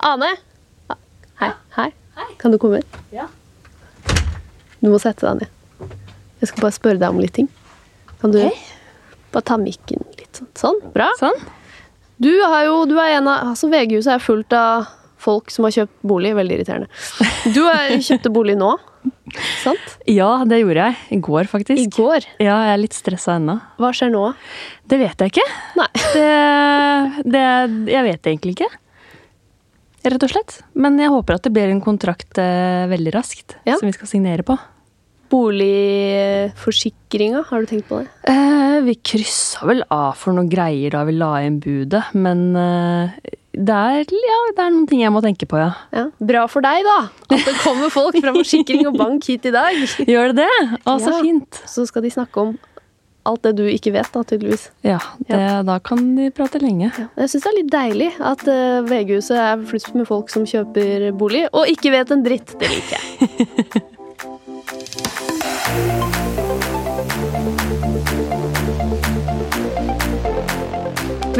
Ane! Hei. Hei. Kan du komme inn? Ja. Du må sette deg ned. Jeg skal bare spørre deg om litt ting. Kan du okay. bare ta mikken litt sånn? Sånn, bra. Sånn. Du, har jo, du er en av altså VG-huset er fullt av folk som har kjøpt bolig. Veldig irriterende. Du er, kjøpte bolig nå, sant? Ja, det gjorde jeg. I går, faktisk. I går. Ja, jeg er litt stressa ennå. Hva skjer nå? Det vet jeg ikke. Nei. Det, det Jeg vet egentlig ikke. Rett og slett. Men jeg håper at det blir en kontrakt eh, veldig raskt, Ja. som vi skal signere på. Boligforsikringa, har du tenkt på det? Eh, vi kryssa vel av for noen greier da vi la inn budet, men eh, det, er, ja, det er noen ting jeg må tenke på, ja. Ja. Bra for deg, da! At det kommer folk fra forsikring og bank hit i dag. Gjør det det? Å, så fint. Så skal de snakke om alt det du ikke vet, da, tydeligvis. Ja, det, da kan de prate lenge. Jeg syns det er litt deilig at uh, VG-huset er flust med folk som kjøper bolig, og ikke vet en dritt. Det liker jeg.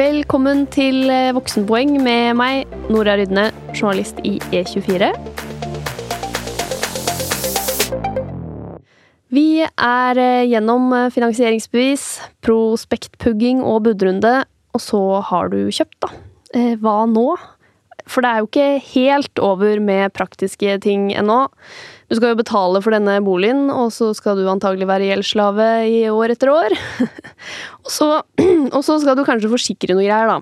Velkommen til eh, Voksenpoeng med meg, Nora Rydne, journalist i E24. Vi er eh, gjennom eh, finansieringsbevis, prospektpugging og budrunde, og så har du kjøpt, da. Eh, Hva nå? For det er jo ikke helt over med praktiske ting ennå. Du skal jo betale for denne boligen, og så skal du antagelig være gjeldsslave i år etter år. og, så, og så skal du kanskje forsikre noe greier, da.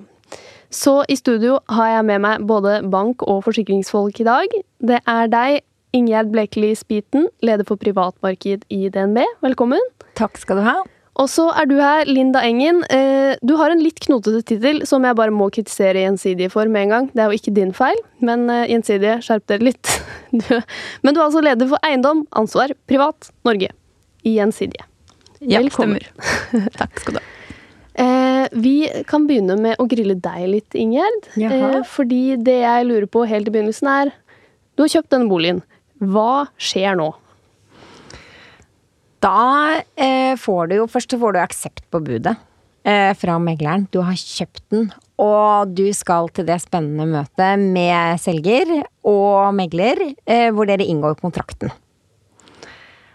Så i studio har jeg med meg både bank- og forsikringsfolk i dag. Det er deg, Ingjerd Blekeli Spiten, leder for privatmarked i DNB. Velkommen. Takk skal du ha. Og så er du her, Linda Engen. Eh, Du har en litt knotete tittel som jeg bare må kritisere Gjensidige for med en gang. Det er jo ikke din feil, men eh, Gjensidige, skjerp dere litt. Men du er altså leder for eiendom, ansvar, privat, Norge. I Gjensidige. Ja, Velkommen. stemmer. Takk skal du ha. Eh, vi kan begynne med å grille deg litt, Ingjerd. Jaha. Fordi det jeg lurer på helt i begynnelsen er Du har kjøpt denne boligen. Hva skjer nå? Da eh, får du jo Først får du aksept på budet eh, fra megleren. Du har kjøpt den, og du skal til det spennende møtet med selger og megler, eh, hvor dere inngår kontrakten.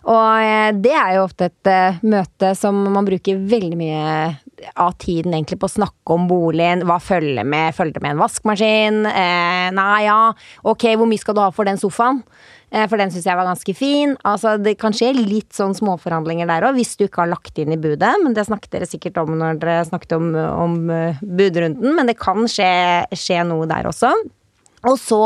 Og eh, det er jo ofte et eh, møte som man bruker veldig mye av tiden egentlig på å snakke om boligen. Hva følger med? Følger det med en vaskemaskin? Eh, nei, ja. Ok, hvor mye skal du ha for den sofaen? Eh, for den syns jeg var ganske fin. Altså, det kan skje litt sånn småforhandlinger der òg, hvis du ikke har lagt inn i budet. Men det snakket dere sikkert om når dere snakket om, om eh, budrunden. Men det kan skje, skje noe der også. Og så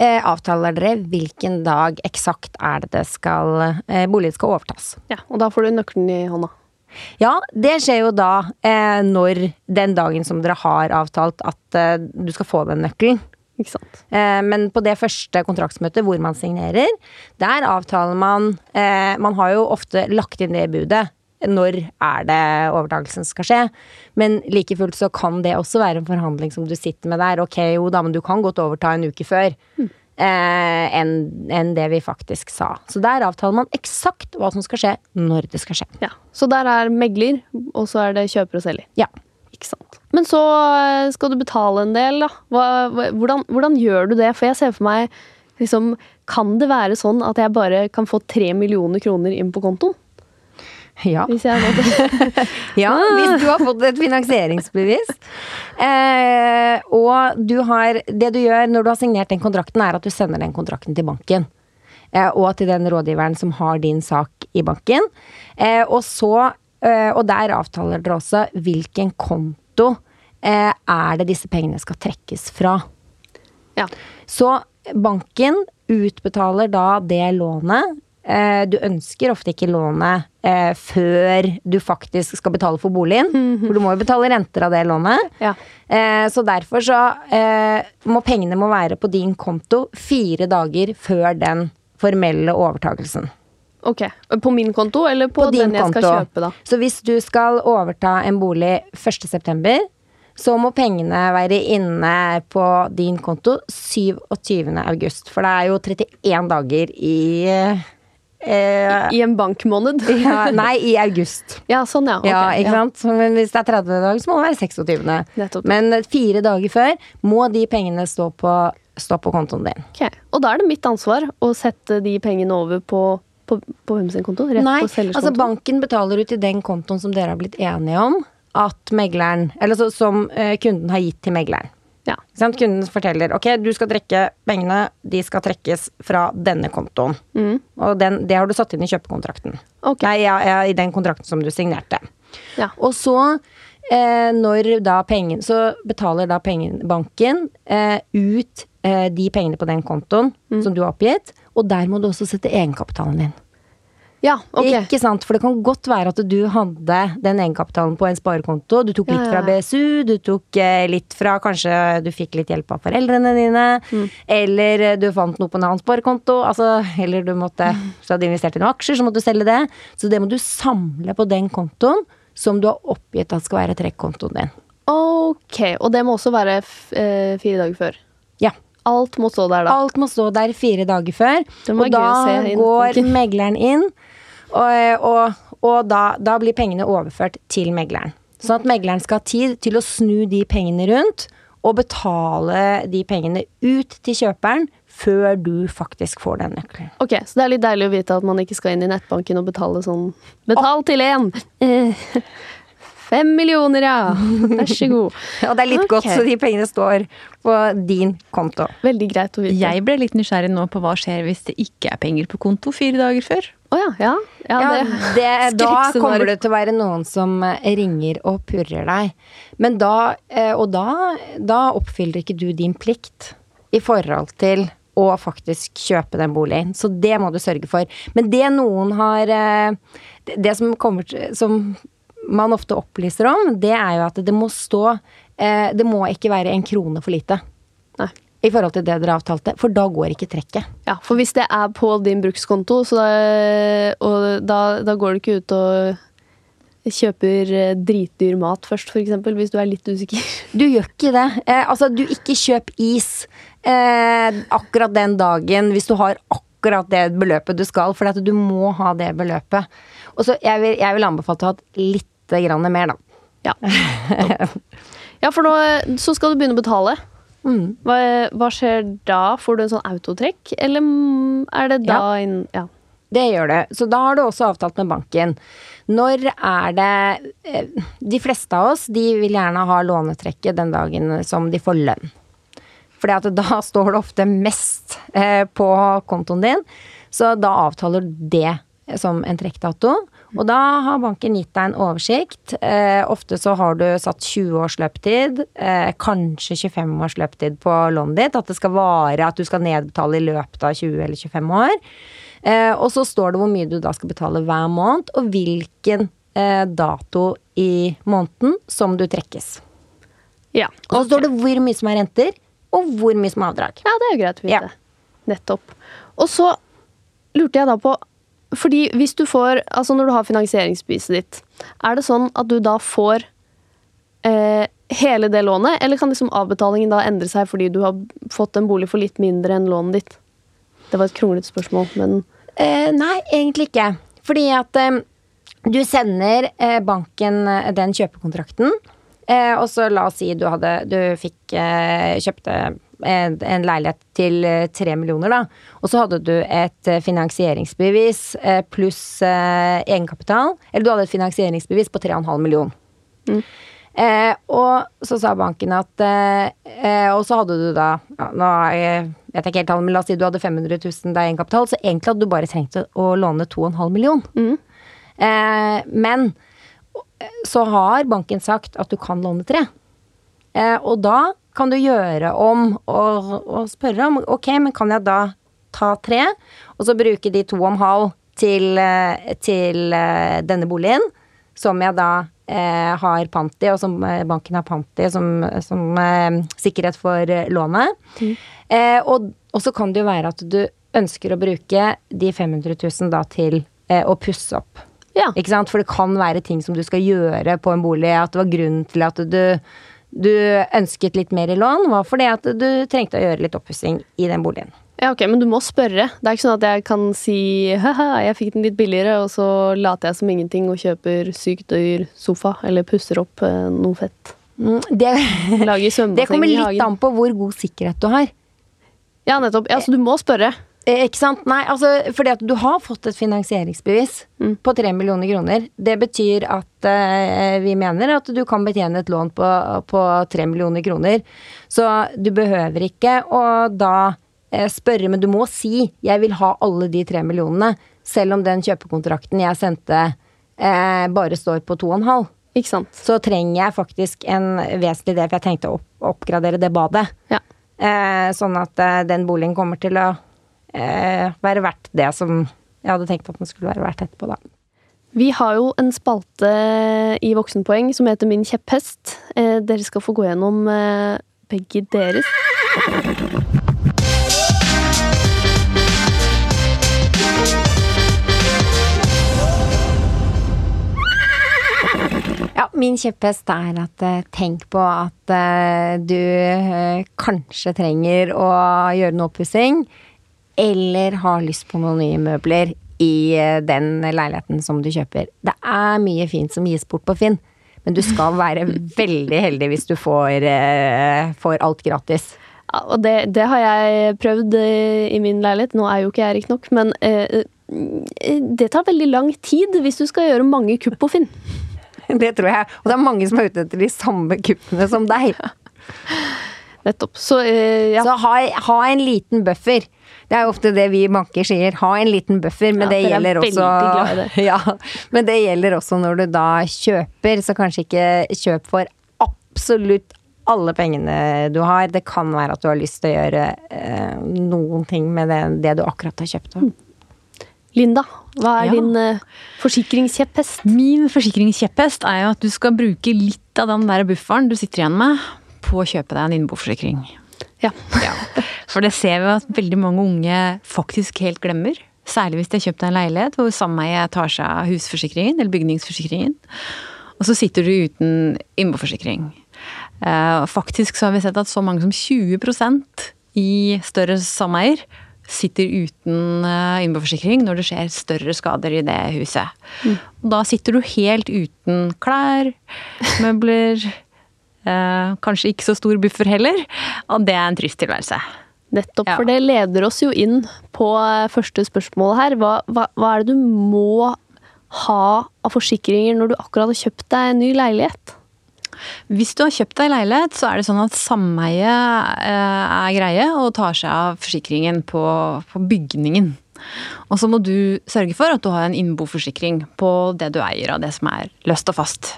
eh, avtaler dere hvilken dag eksakt er det det skal eh, boligen skal overtas. Ja, Og da får du nøkkelen i hånda. Ja, det skjer jo da eh, når den dagen som dere har avtalt at eh, du skal få den nøkkelen. Eh, men på det første kontraktsmøtet hvor man signerer, der avtaler man eh, Man har jo ofte lagt inn det i budet. Når er det overtakelsen skal skje? Men like fullt så kan det også være en forhandling som du sitter med der. Ok, jo da, men du kan godt overta en uke før. Eh, enn en det vi faktisk sa. Så der avtaler man eksakt hva som skal skje, når det skal skje. Ja, Så der er megler, og så er det kjøper og selger. Ja. Ikke sant. Men så eh, skal du betale en del, da. Hva, hvordan, hvordan gjør du det? For jeg ser for meg liksom, Kan det være sånn at jeg bare kan få tre millioner kroner inn på kontoen? Ja. Hvis jeg Ja, hvis du har fått et finansieringsbevis. Eh, og du har Det du gjør når du har signert den kontrakten, er at du sender den kontrakten til banken. Eh, og til den rådgiveren som har din sak i banken. Eh, og så eh, Og der avtaler dere også hvilken konto eh, er det disse pengene skal trekkes fra. Ja. Så banken utbetaler da det lånet. Eh, du ønsker ofte ikke lånet eh, før du faktisk skal betale for boligen. For du må jo betale renter av det lånet. Ja. Eh, så derfor så eh, må pengene må være på din konto fire dager før den formelle overtagelsen. Ok. På min konto, eller på, den jeg skal kjøpe, da? Så hvis du skal overta en bolig 1.9., så må pengene være inne på din konto 27. august. For det er jo 31 dager i eh, I en bankmåned? ja, Nei, i august. Ja, sånn, ja. Okay, ja, ikke sant? Men hvis det er 30 dager, så må det være 26. Nettopp. Men fire dager før må de pengene stå på stå på kontoen din. Ok, Og da er det mitt ansvar å sette de pengene over på, på, på hvem sin konto? Rett Nei, på selgers altså konto? banken betaler ut til den kontoen som dere har blitt enige om at megleren Eller så, som eh, kunden har gitt til megleren. Ja. Sånn. Kunden forteller ok, du skal trekke pengene, de skal trekkes fra denne kontoen. Mm. Og den, det har du satt inn i kjøpekontrakten. Okay. Nei, ja, ja, i den kontrakten som du signerte. Ja. Og så, eh, når da pengen Så betaler da pengen, banken eh, ut eh, de pengene på den kontoen Mm. som du har oppgitt, og der må du også sette egenkapitalen din. Ja, ok. Ikke sant? For det kan godt være at du hadde den egenkapitalen på en sparekonto. Du tok litt ja, fra. BSU, du tok eh, litt fra Kanskje du fikk litt hjelp av foreldrene dine. Mm. Eller eh, du fant noe på en annen sparekonto. Altså, eller du måtte Så hadde du investert i noen aksjer, så måtte du selge det. Så det må du samle på den kontoen som du har oppgitt at skal være trekkontoen din. Ok, Og det må også være eh, fire dager før? Ja. Alt må stå der, da? Alt må stå der fire dager før. Og da går megleren inn, og, og, og da, da blir pengene overført til megleren. Sånn at megleren skal ha tid til å snu de pengene rundt og betale de pengene ut til kjøperen før du faktisk får den nøkkelen. Ok, Så det er litt deilig å vite at man ikke skal inn i nettbanken og betale sånn Betal til én! Eh, fem millioner, ja! Vær så god. Og det er litt okay. godt, så de pengene står på din konto. Veldig greit å vite. Jeg ble litt nysgjerrig nå på hva skjer hvis det ikke er penger på konto fire dager før. Å ja, ja. ja, Ja, det. det, da kommer det til å være noen som eh, ringer og purrer deg. Men da, eh, og da, da oppfyller ikke du din plikt i forhold til å faktisk kjøpe den boligen. Så det må du sørge for. Men det noen har eh, Det, som kommer Som man ofte opplyser om, det er jo at det må stå Det må ikke være en krone for lite. I forhold til det dere avtalte, for da går ikke trekket. Ja, for hvis det er på din brukskonto, så da, og da, da går du ikke ut og kjøper eh, dritdyr mat først, eksempel, hvis du er litt usikker. Du gjør ikke det. Eh, altså, du ikke kjøp is eh, akkurat den dagen hvis du har akkurat det beløpet du skal, for du må ha det beløpet. Og så jeg vil, jeg vil anbefale ha litt grann mer, da. Ja. Ja, for nå så skal du begynne å betale. Mm. Hva, hva skjer da? Får du en sånn autotrekk, eller mm, er det da Ja. en Ja. Det gjør det. Så da har du også avtalt med banken. Når er det eh, De fleste av oss de vil gjerne ha lånetrekket den dagen som de får lønn. At da står det ofte mest eh, på kontoen din, så da avtaler du det som en trekkdato. Og da har banken gitt deg en oversikt. Eh, ofte så har du satt 20 års løptid, eh, kanskje 25 års løptid på lånet ditt. At det skal vare, at du skal nedbetale i løpet av 20 eller 25 år. Eh, og så står det hvor mye du da skal betale hver måned, og hvilken eh, dato i måneden som du trekkes. ja. Og så står det hvor mye som er renter, og hvor mye som er avdrag. Ja, det er jo greit å vite. Ja. Nettopp. Og så lurte jeg da på Fordi hvis du får Altså når du har finansieringsbeviset ditt, er det sånn at du da får eh, hele det lånet, eller kan liksom avbetalingen da endre seg fordi du har fått en bolig for litt mindre enn lånet ditt? Det var et kronglete spørsmål, men Eh, nei, egentlig ikke. Fordi at eh, du sender eh, banken eh, den kjøpekontrakten, eh, og så la oss si du hadde Du fikk kjøpte en, en leilighet til eh, tre millioner, da. Og så hadde du et eh, finansieringsbevis eh, pluss egenkapital. Eller du hadde et finansieringsbevis på 3,5 million. Eh, og så sa banken at eh, Og så hadde du da ja, Nå er jeg, vet jeg ikke helt tallet, men la oss si du hadde 500 000 deg egenkapital, så egentlig hadde du bare trengt å, låne 2,5 million. Eh, men så har banken sagt at du kan låne tre. Eh, og da kan du gjøre om og, og spørre om ok, men kan jeg da ta tre, og så bruke de to om halv til, eh, til eh, denne boligen, som jeg da eh, har pant i, og som eh, banken har pant i som, som eh, sikkerhet for lånet. lånet. Eh, og, og så kan det jo være at du ønsker å bruke de 500 000 da til å pusse opp. ja. Ikke sant? For det kan være ting som du skal gjøre på en bolig. At det var grunnen til at du, du ønsket litt mer i lån, var fordi at du trengte å gjøre litt oppussing i den boligen. Ja, ok, Men du må spørre. Det er ikke sånn at jeg kan si haha, jeg fikk den litt billigere, og så later jeg som ingenting og kjøper sykt dyr sofa, eller pusser opp eh, noe fett. Mm, Det, det kommer litt an på hvor god sikkerhet du har. Ja, nettopp. Ja, så du må spørre. Eh, Ikke sant? Nei, altså fordi at du har fått et finansieringsbevis Mm. på 3 millioner kroner. Det betyr at eh, vi mener at du kan betjene et lån på, på 3 millioner kroner. Så du behøver ikke å da eh, spørre, men du må si 'jeg vil ha alle de 3 millionene', selv om den kjøpekontrakten jeg sendte eh, bare står på 2,5. Ikke sant? Så trenger jeg faktisk en vesentlig del, for jeg tenkte å opp, oppgradere det badet. Ja. Eh, sånn at eh, den boligen kommer til å være verdt det som jeg hadde tenkt at den skulle være verdt etterpå, da. Vi har jo en spalte i Voksenpoeng som heter Min kjepphest. Eh, dere skal få gå gjennom eh, begge deres. Ja, min kjepphest er at eh, tenk på at eh, du eh, kanskje trenger å gjøre noe oppussing, eller har lyst på noen nye møbler i eh, den leiligheten som du kjøper. Det er mye fint som gis bort på Finn, men du skal være veldig heldig hvis du får, eh, får alt gratis. Ja, og det, det har jeg prøvd eh, i min leilighet. Nå er jo ikke jeg riktignok, men eh, eh, det tar veldig lang tid hvis du skal gjøre mange kupp på Finn. Det tror jeg. Og det er mange som er ute etter de samme kuppene som deg. Nettopp. Så eh, ja. Så ha, ha en liten buffer. Det er jo ofte det vi banker sier. Ha en liten buffer, men Ja, det er gjelder også glad i det. Ja, men det gjelder også når du da kjøper, så kanskje ikke kjøp for absolutt alle pengene du har. Det kan være at du har lyst til å gjøre eh, noen ting med det, det du akkurat har kjøpt. Mm. Linda, hva er Ja. din eh, forsikringskjepphest? Min forsikringskjepphest er jo at du skal bruke litt av den der bufferen du sitter igjen med, på å kjøpe deg en innboforsikring. Ja. Ja. For det ser vi at veldig mange unge faktisk helt glemmer. Særlig hvis de har kjøpt en leilighet hvor sameiet tar seg av husforsikringen eller bygningsforsikringen. Og så sitter du uten innboforsikring. Eh, Faktisk så har vi sett at så mange som 20% i større sameier sitter uten eh, innboforsikring når det skjer større skader i det huset. Mm. da sitter du helt uten klær, møbler, kanskje ikke så stor buffer heller, og det er en trist tilværelse. Nettopp, Ja. for det leder oss jo inn på eh, første spørsmål her. Hva, hva, hva er det du må ha av forsikringer når du akkurat har kjøpt deg en ny leilighet? Hvis du har kjøpt deg leilighet, så er det sånn at sameie eh, er greie og tar seg av forsikringen på, på bygningen. Og så må du sørge for at du har en innboforsikring på det du eier av det som er løst og fast.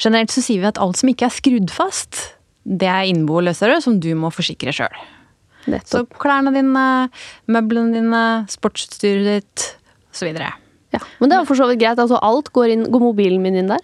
Generelt så sier vi at alt som ikke er skrudd fast, det er innboeløsere som du må forsikre sjøl. Så klærne dine, møblene dine, sportsutstyret ditt osv. Ja. Men det er for så vidt greit. Altså, alt går inn. Går mobilen min inn der?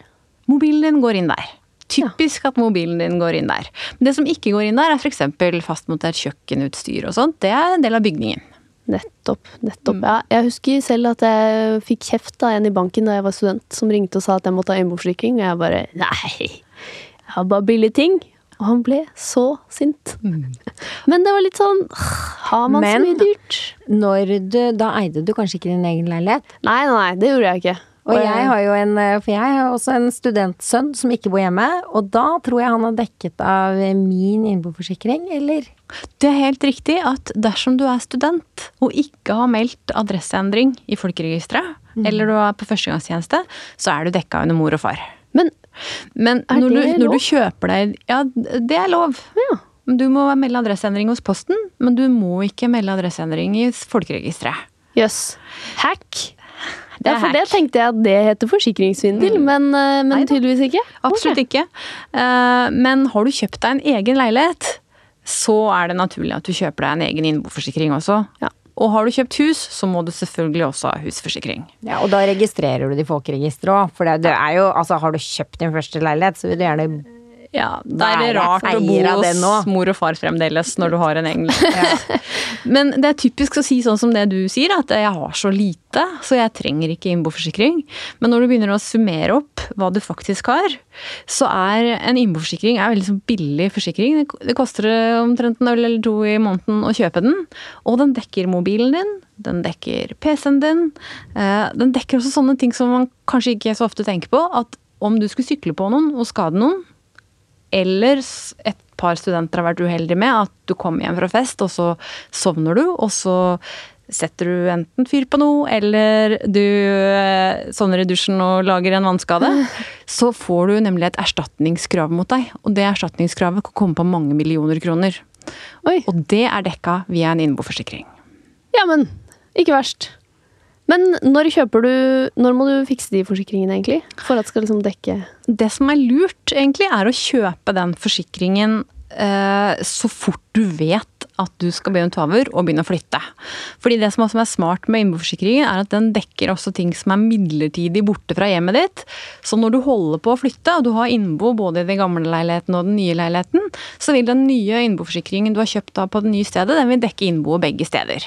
Mobilen din går inn der. Typisk at mobilen din går inn der. Men det som ikke går inn der, er f.eks. fastmontert kjøkkenutstyr og sånt. Det er en del av bygningen. Nettopp. nettopp. Ja, jeg husker selv at jeg fikk kjeft av en i banken da jeg var student, som ringte og sa at jeg måtte ha innboforsikring, og jeg bare Nei, jeg har bare billige ting. Og han ble så sint. Men det var litt sånn Har man så mye dyrt? Når du, da eide du kanskje ikke din egen leilighet. Nei, nei, det gjorde jeg ikke. Og jeg har jo en, eh, for jeg har også en studentsønn som ikke bor hjemme, og da tror jeg han har dekket av min innboforsikring, eller? Det er helt riktig at dersom du er student og ikke har meldt adresseendring i folkeregisteret, eller du er på førstegangstjeneste, så er du dekka under mor og far. Men Men Er når du, når du kjøper deg Ja, det er lov. Ja. Du må melde adresseendring hos Posten, men du må ikke melde adresseendring i folkeregisteret. jøss. Hack? Det er ja, for det hack. Mm. tenkte jeg at det heter forsikringssvindel, men, eh, men Nei, tydeligvis ikke. Absolutt ikke. Eh, Men har du kjøpt deg en egen leilighet, så er det naturlig at du kjøper deg en egen innboforsikring også. Ja. Og har du kjøpt hus, så må du selvfølgelig også ha husforsikring. Ja, og da registrerer du det i folkeregisteret òg, for det, det er jo Altså, har du kjøpt din første leilighet, så vil du gjerne Ja, det er det rart å bo hos mor og far fremdeles når du har en egen Men det er typisk å si sånn som det du sier, at jeg har så lite, så jeg trenger ikke innboforsikring. Men når du begynner å summere opp hva du faktisk har, så er en innboforsikring er veldig sånn billig forsikring. Det- Det koster omtrent en øl eller to i måneden å kjøpe den. Og den dekker mobilen din, den dekker PC-en din. eh, Den dekker også sånne ting som man kanskje ikke så ofte tenker på. At om du skulle sykle på noen og skade noen, eller et par studenter har vært uheldige med. At du kommer hjem fra fest, og så sovner du, og så setter du enten fyr på noe, eller du eh, sovner i dusjen og lager en vannskade. Så får du nemlig et erstatningskrav mot deg, og det erstatningskravet kan komme på mange millioner kroner. Oi. Og det er dekka via en innboforsikring. Ja, men ikke verst. Men når kjøper du Når må du fikse de forsikringene, egentlig? For at det skal liksom dekke Det som er lurt, egentlig, er å kjøpe den forsikringen så fort du vet at du skal begynne å ta over og begynne å flytte. Fordi det som også er smart med innboforsikringen, er at den dekker også ting som er midlertidig borte fra hjemmet ditt. Så når du holder på å flytte, og du har innbo både i den gamle leiligheten og den nye leiligheten, så vil den nye innboforsikringen du har kjøpt da på det nye stedet, den vil dekke innboet begge steder.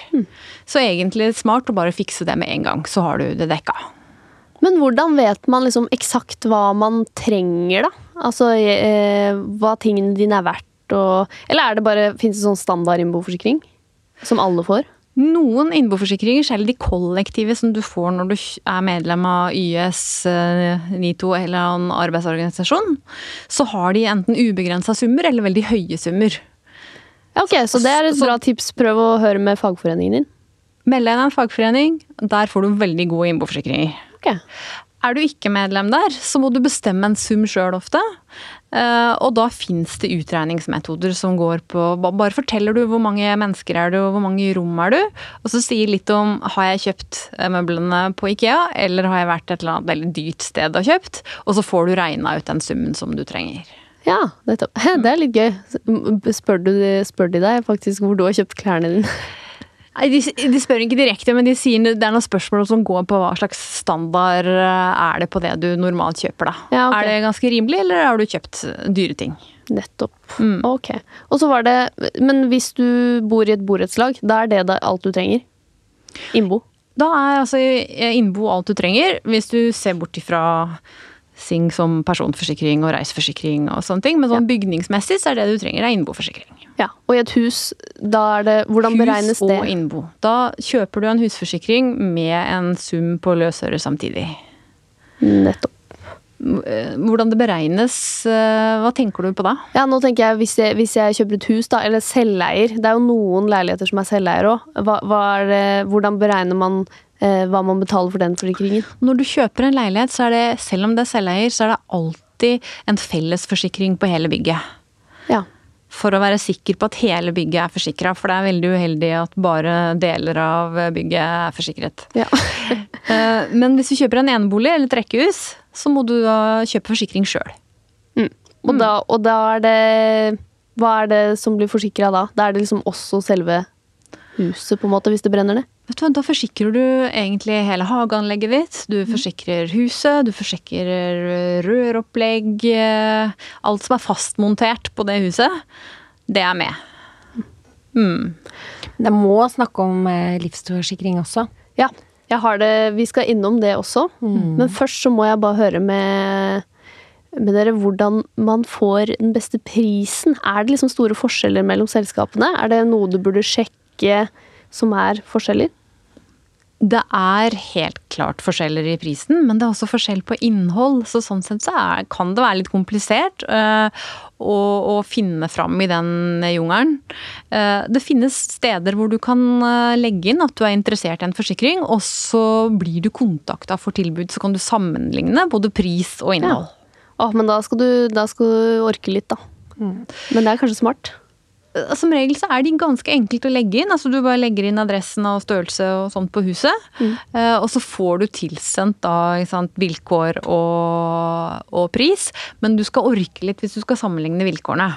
Så egentlig er det smart å bare fikse det med en gang, så har du det dekka. Men hvordan vet man liksom eksakt hva man trenger, da? Altså eh, hva tingene dine er verdt, og Eller er det bare finnes det sånn standard innboforsikring? Som alle får? Noen innboforsikringer, særlig de kollektive som du får når du er medlem av YS, eh, NITO eller en arbeidsorganisasjon, så har de enten ubegrensa summer eller veldig høye summer. Ja, ok, Så det er et bra tips. Prøv å høre med fagforeningen din. Meld deg inn i en fagforening, der får du veldig gode innboforsikringer. Okay. Er du ikke medlem der, så må du bestemme en sum sjøl ofte. Eh, Og da fins det utregningsmetoder som går på Bare forteller du hvor mange mennesker er du, og hvor mange rom er du. Og så sier litt om har jeg kjøpt eh, møblene på Ikea, eller har jeg vært et eller annet veldig dyrt sted og kjøpt. Og så får du regna ut den summen som du trenger. Ja, nettopp. Det er litt gøy. Spør, du, spør de deg faktisk hvor du har kjøpt klærne dine? Nei, de, de spør ikke direkte, men de sier det er noen spørsmål som går på hva slags standard eh, er det på det du normalt kjøper. da. Ja, okay. Er det ganske rimelig, eller har du kjøpt dyre ting? Nettopp. Mm. Ok. Og så var det Men hvis du bor i et borettslag, da er det da alt du trenger? Innbo? Da er altså innbo alt du trenger, hvis du ser bort ifra Sing som personforsikring og reiseforsikring og sånne ting. Men sånn bygningsmessig så er det du trenger, er innboforsikring. Ja. Og i et hus, da er det Hvordan beregnes Hus og innbo. Da kjøper du en husforsikring med en sum på løsøre samtidig. Nettopp. Eh, Hvordan det beregnes, eh, hva tenker du på da? Ja, nå tenker jeg hvis, jeg hvis jeg kjøper et hus, da, eller selveier Det er jo noen leiligheter som er selveier òg. Det- hvordan beregner man eh, hva man betaler for den forsikringen? Når du kjøper en leilighet, så er det, selv om det er selveier, så er det alltid en fellesforsikring på hele bygget. Ja. For å være sikker på at hele bygget er forsikra, for det er veldig uheldig at bare deler av bygget er forsikret. ja. Eh, Men hvis du kjøper en enebolig eller et rekkehus, så må du da kjøpe forsikring sjøl. Og, da, og da er det Hva er det som blir forsikra da? Da er det liksom også selve huset, på en måte, hvis det brenner ned? Vet du hva, Da forsikrer du egentlig hele hageanlegget ditt. Du forsikrer huset, du forsikrer røropplegg. eh, Alt som er fastmontert på det huset, det er med. Mm. Det må snakke om eh, livsforsikring også. Ja, jeg har det. Vi skal innom det også. Men først så må jeg bare høre med, med dere hvordan man får den beste prisen. Er det liksom store forskjeller mellom selskapene? Er det noe du burde sjekke som er forskjeller? Det er helt klart forskjeller i prisen, men det er også forskjell på innhold. Så sånn sett så er, kan det være litt komplisert øh, å, å finne fram i den jungelen. Uh, det finnes steder hvor du kan øh, legge inn at du er interessert i en forsikring, og så blir du kontakta for tilbud. Så kan du sammenligne både pris og innhold. Å, men da skal, du, da skal du orke litt, da. Men det er kanskje smart. Eh, Som regel så er de ganske enkelt å legge inn. altså Du bare legger inn adressen og størrelse og sånt på huset. Mm. og så får du tilsendt da sant, vilkår og, og pris. Men du skal orke litt hvis du skal sammenligne vilkårene.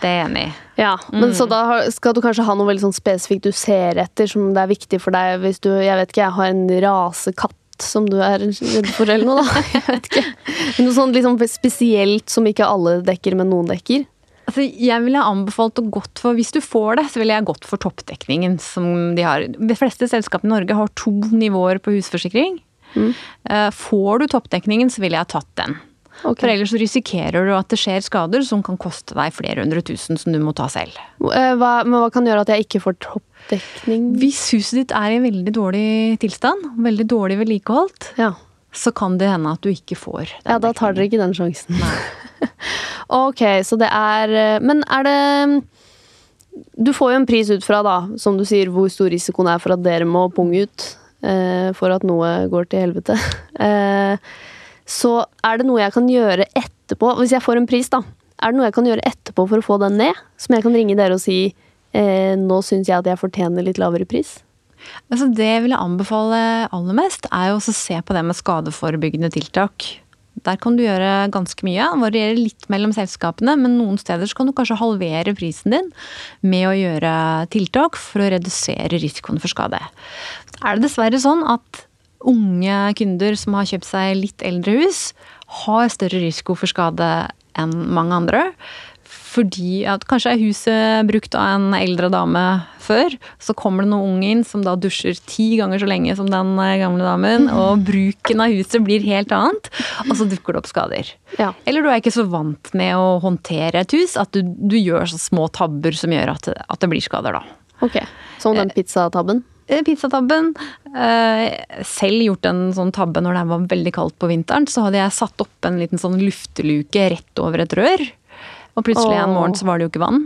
Det er jeg enig i. Ja, men Så da skal du kanskje ha noe veldig sånn spesifikt du ser etter, som det er viktig for deg hvis du jeg vet ikke, jeg har en rasekatt som du er redd for, eller noe, da. Jeg vet ikke. Noe sånn liksom spesielt som ikke alle dekker, men noen dekker. Altså, jeg ville anbefalt å gått for, Hvis du får det, så ville jeg gått for toppdekningen som de har. De fleste selskapene i Norge har to nivåer på husforsikring. Mm. Får du toppdekningen, så ville jeg tatt den. Okay. For ellers så risikerer du at det skjer skader som kan koste deg flere hundre tusen som du må ta selv. Eh, Hva, men hva kan gjøre at jeg ikke får toppdekning? Hvis huset ditt er i veldig dårlig tilstand, veldig dårlig vedlikeholdt, Ja. så kan det hende at du ikke får den ja, da tar dere ikke den sjansen. Ok, så det er eh, Men er det Du får jo en pris ut fra, da, som du sier, hvor stor risikoen er for at dere må punge ut eh, for at noe går til helvete. Eh, så er det noe jeg kan gjøre etterpå, hvis jeg får en pris, da. Er det noe jeg kan gjøre etterpå for å få den ned? Som jeg kan ringe dere og si eh, nå syns jeg at jeg fortjener litt lavere pris? Altså det jeg ville anbefale aller mest, er jo å se på det med skadeforebyggende tiltak. Der kan du gjøre ganske mye. Det varierer litt mellom selskapene, men noen steder kan du kanskje halvere prisen din med å gjøre tiltak for å redusere risikoen for skade. Så er det dessverre sånn at unge kunder som har kjøpt seg litt eldre hus, har større risiko for skade enn mange andre. Fordi at kanskje er huset brukt av en eldre dame før. Så kommer det noen unge inn som da dusjer ti ganger så lenge som den eh, gamle damen. Og bruken av huset blir helt annet, og så dukker det opp skader. Ja. Eller du er ikke så vant med å håndtere et hus at du, du gjør så små tabber som gjør at, at det blir skader, da. Ok, Som den pizzatabben? Eh, Pizzatabben. Eh, selv gjort en sånn tabbe når det var veldig kaldt på vinteren. Så hadde jeg satt opp en liten sånn lufteluke rett over et rør. Og plutselig en morgen så var det jo ikke vann.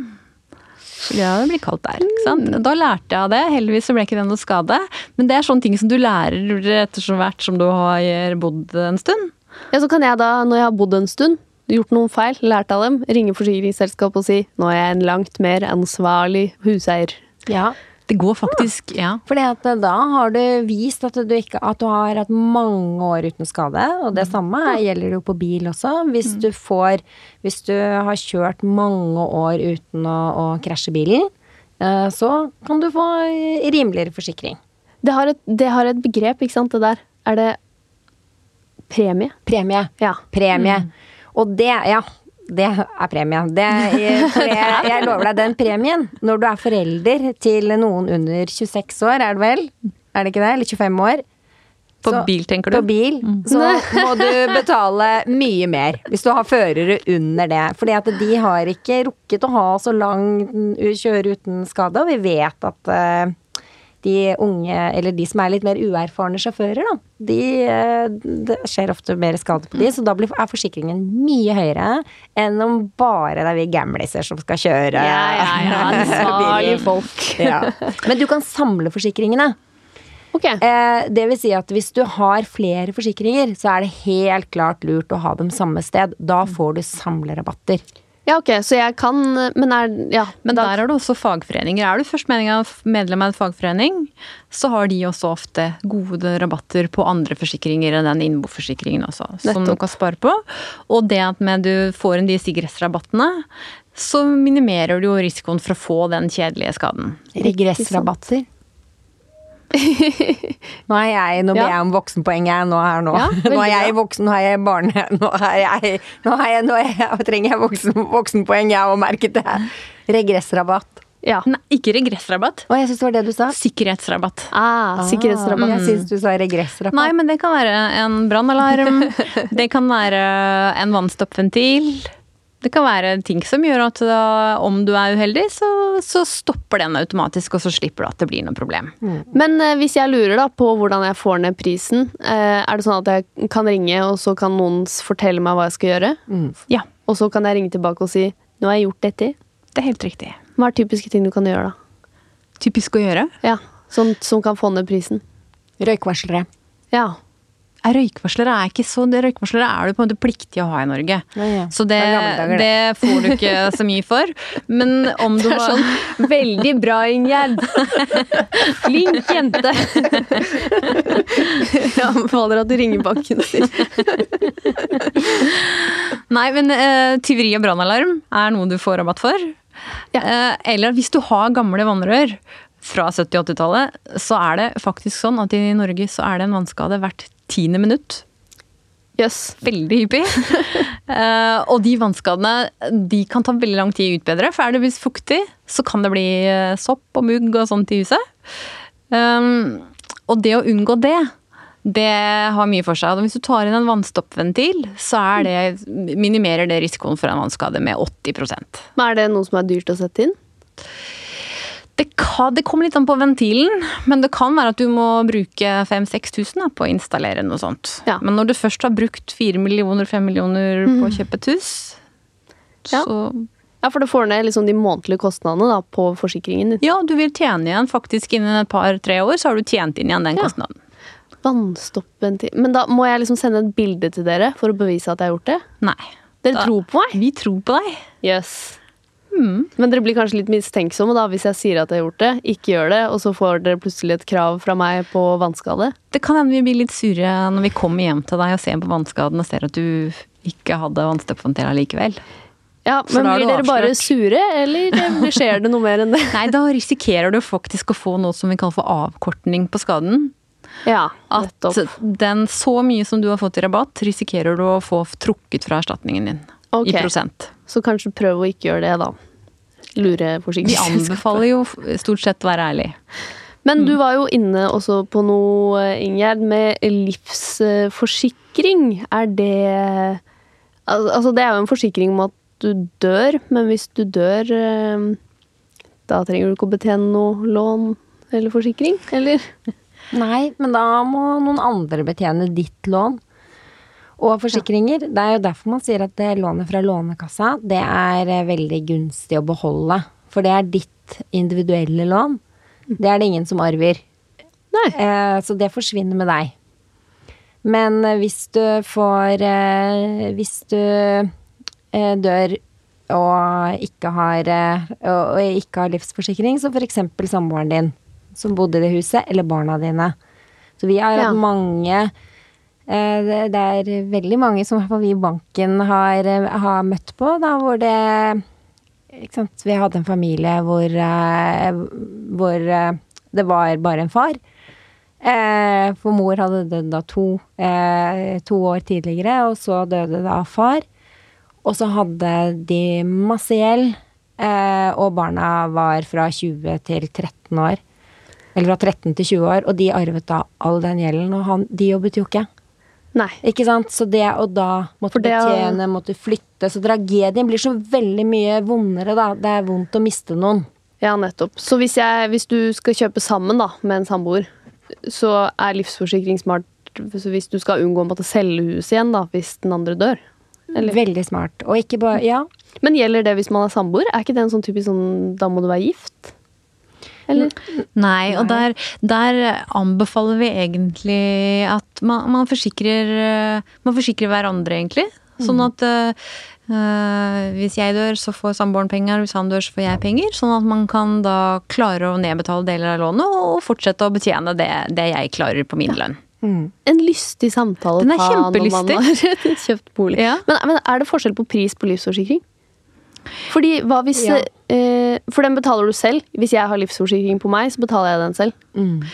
Ja, det blir kaldt der. ikke sant? Da lærte jeg av det. Heldigvis så ble ikke det noe skade. Men det er sånne ting som du lærer etter så hvert som du har bodd en stund. Ja, så kan jeg da, når jeg har bodd en stund, gjort noen feil, lært av dem, ringe forsikringsselskapet og si nå er jeg en langt mer ansvarlig huseier. Ja. Det går faktisk Ja. Fordi at eh, da har du vist at du, ikke, at du har hatt mange år uten skade. Og det samme gjelder jo på bil også. Hvis du får Hvis du har kjørt mange år uten å, å krasje bilen, eh, så kan du få rimeligere forsikring. Det har, et, det har et begrep, ikke sant, det der. Er det premie? Premie. Ja. Premie. Og det, ja. Det er premie. Det, for jeg, jeg lover deg, den premien, når du er forelder til noen under 26 år, er det vel? Er det ikke det? Eller 25 år? På Så- bil, tenker du? På bil, så må du betale mye mer hvis du har førere under det. Fordi at de har ikke rukket å ha så lang kjøre uten skade, og vi vet at eh, de unge, eller de som er litt mer uerfarne sjåfører, da, de, eh, det skjer ofte mer skade på de, så da blir, er forsikringen mye høyere enn om bare det er vi gamliser som skal kjøre Ja, ja, ja, folk. Ja. Men du kan samle forsikringene. Ok. Eh, det vil si at hvis du har flere forsikringer, så er det helt klart lurt å ha dem samme sted. Da får du samlerabatter. Ja, ok, så jeg kan Men er Ja. Men da, der er det også fagforeninger. Er du først medlem av en fagforening, så har de også ofte gode rabatter på andre forsikringer enn den innboforsikringen også, som du kan spare på. Og det at med du får inn de sikkerhetsrabattene, så minimerer du jo risikoen for å få den kjedelige skaden. Regressrabatter. Nå er jeg Nå ber Ja. jeg om voksenpoeng, jeg nå her nå. Ja, nå er jeg voksen, nå er jeg barne... Nå, er jeg, nå, er jeg, nå er jeg, trenger jeg voksen, voksenpoeng, jeg òg, merket det. Regressrabatt. ja. Nei, ikke regressrabatt. Å, jeg synes det var det du sa. Sikkerhetsrabatt. Ah, sikkerhetsrabatt. Jeg syns du sa regressrabatt. Nei, men det kan være en brannalarm. det kan være en vannstoppventil. Det kan være ting som gjør at da, om du er uheldig, så, så stopper den automatisk, og så slipper du at det blir noe problem. Men eh, hvis jeg lurer da på hvordan jeg får ned prisen, eh, er det sånn at jeg kan ringe, og så kan noen fortelle meg hva jeg skal gjøre? Ja, Og så kan jeg ringe tilbake og si nå har jeg gjort dette. det er helt riktig. Hva er typiske ting du kan gjøre da? Typisk å gjøre. Ja, Sånt som kan få ned prisen. Røykvarslere. Ja. Er Røykvarslere er ikke så det Røykvarslere er du på en måte pliktig å ha i Norge. Nei, ja. Så det, Det det. får du ikke så mye for. Men om du har sånn Veldig bra, Ingjerd! Flink jente! Jeg anbefaler at du ringer banken sin. Nei, men uh, tyveri og brannalarm er noe du får rabatt for. Eh, eller hvis du har gamle vannrør fra 70- og 80-tallet, så er det faktisk sånn at i Norge så er det en vannskade hvert tiende minutt. jøss. Veldig hyppig. uh, og de vannskadene de kan ta veldig lang tid å utbedre, for er det hvis fuktig, så kan det bli eh, sopp og mugg og sånt i huset. Um, og det å unngå det, det har mye for seg. Og hvis du tar inn en vannstoppventil, så er det, minimerer det risikoen for en vannskade med 80 Men er det noe som er dyrt å sette inn? Det, kan, det kommer litt an på ventilen, men det kan være at du må bruke 5000-6000 da, på å installere noe sånt. Ja. Men når du først har brukt 4 millioner, 5 millioner på å kjøpe et hus, Ja. Så Ja, for du får ned liksom de månedlige kostnadene da, på forsikringen din. ja, du vil tjene igjen faktisk innen et par-tre år, så har du tjent inn igjen den Ja. kostnaden. Vannstoppventil Men da må jeg liksom sende et bilde til dere for å bevise at jeg har gjort det? Nei. Dere Da- tror på meg? Vi tror på deg. Yes. Men dere blir kanskje litt mistenksomme da, hvis jeg sier at jeg har gjort det, ikke gjør det, og så får dere plutselig et krav fra meg på vannskade? Det kan hende vi blir litt sure når vi kommer hjem til deg og ser på vannskaden og ser at du ikke hadde vannstoppventil likevel. Ja, men blir dere bare sure, eller skjer det noe mer enn det? Nei, da risikerer du faktisk å få noe som vi kaller for avkortning på skaden. Ja, At nettopp. den så mye som du har fått i rabatt, risikerer du å få trukket fra erstatningen din. okay. I prosent. Så kanskje prøv å ikke gjøre det, da. Lure Vi anbefaler jo stort sett å være ærlig. Men Mm. du var jo inne også på noe, Ingjerd, med livsforsikring. Er det Altså, det er jo en forsikring om at du dør, men hvis du dør eh, Da trenger du ikke å betjene noe lån eller forsikring, eller? Nei, men da må noen andre betjene ditt lån. Og forsikringer. Det er jo derfor man sier at det lånet fra Lånekassa, det er eh, veldig gunstig å beholde. For det er ditt individuelle lån. Det er det ingen som arver. Eh, så det forsvinner med deg. Men eh, hvis du får eh, Hvis du eh, dør og ikke har, eh, og, ikke har livsforsikring, som f.eks. samboeren din som bodde i det huset, eller barna dine. Så vi har Ja. hatt mange det, det er veldig mange som vi i banken har, eh, har møtt på, da hvor det? Vi hadde en familie hvor, eh, hvor eh, det var bare en far. Eh, for mor hadde dødd da to, eh, to år tidligere, og så døde da far. Og så hadde de masse gjeld, eh, og barna var fra 20 til 13 år. Eller fra 13 til 20 år, og de arvet da all den gjelden, og han, de jobbet jo ikke. Nei. Ikke sant? Så det å da måtte det betjene, måtte flytte Så tragedien blir så veldig mye vondere, da. Det er vondt å miste noen. Ja, nettopp. Så hvis, jeg, hvis du skal kjøpe sammen da, med en samboer, så er livsforsikring smart hvis du skal unngå å måtte selge huset igjen da, hvis den andre dør? Eller? Veldig smart. Og ikke bare Ja. Men gjelder det hvis man er samboer? Er ikke det en sånn typisk sånn da må du være gift? Eller? Nei, og der, der anbefaler vi egentlig at man, man, forsikrer, eh, man forsikrer hverandre, egentlig. Sånn at eh, eh, hvis jeg dør, så får samboeren penger, hvis han dør, så får jeg penger. Sånn at man kan da klare å nedbetale deler av lånet og fortsette å betjene det, det jeg klarer på min lønn. En lystig samtale Den å ta når man har kjøpt bolig. Ja. Men, men er det forskjell på pris på livsforsikring? Fordi hva hvis Ja. eh, For den betaler du selv. Hvis jeg har livsforsikring på meg, så betaler jeg den selv.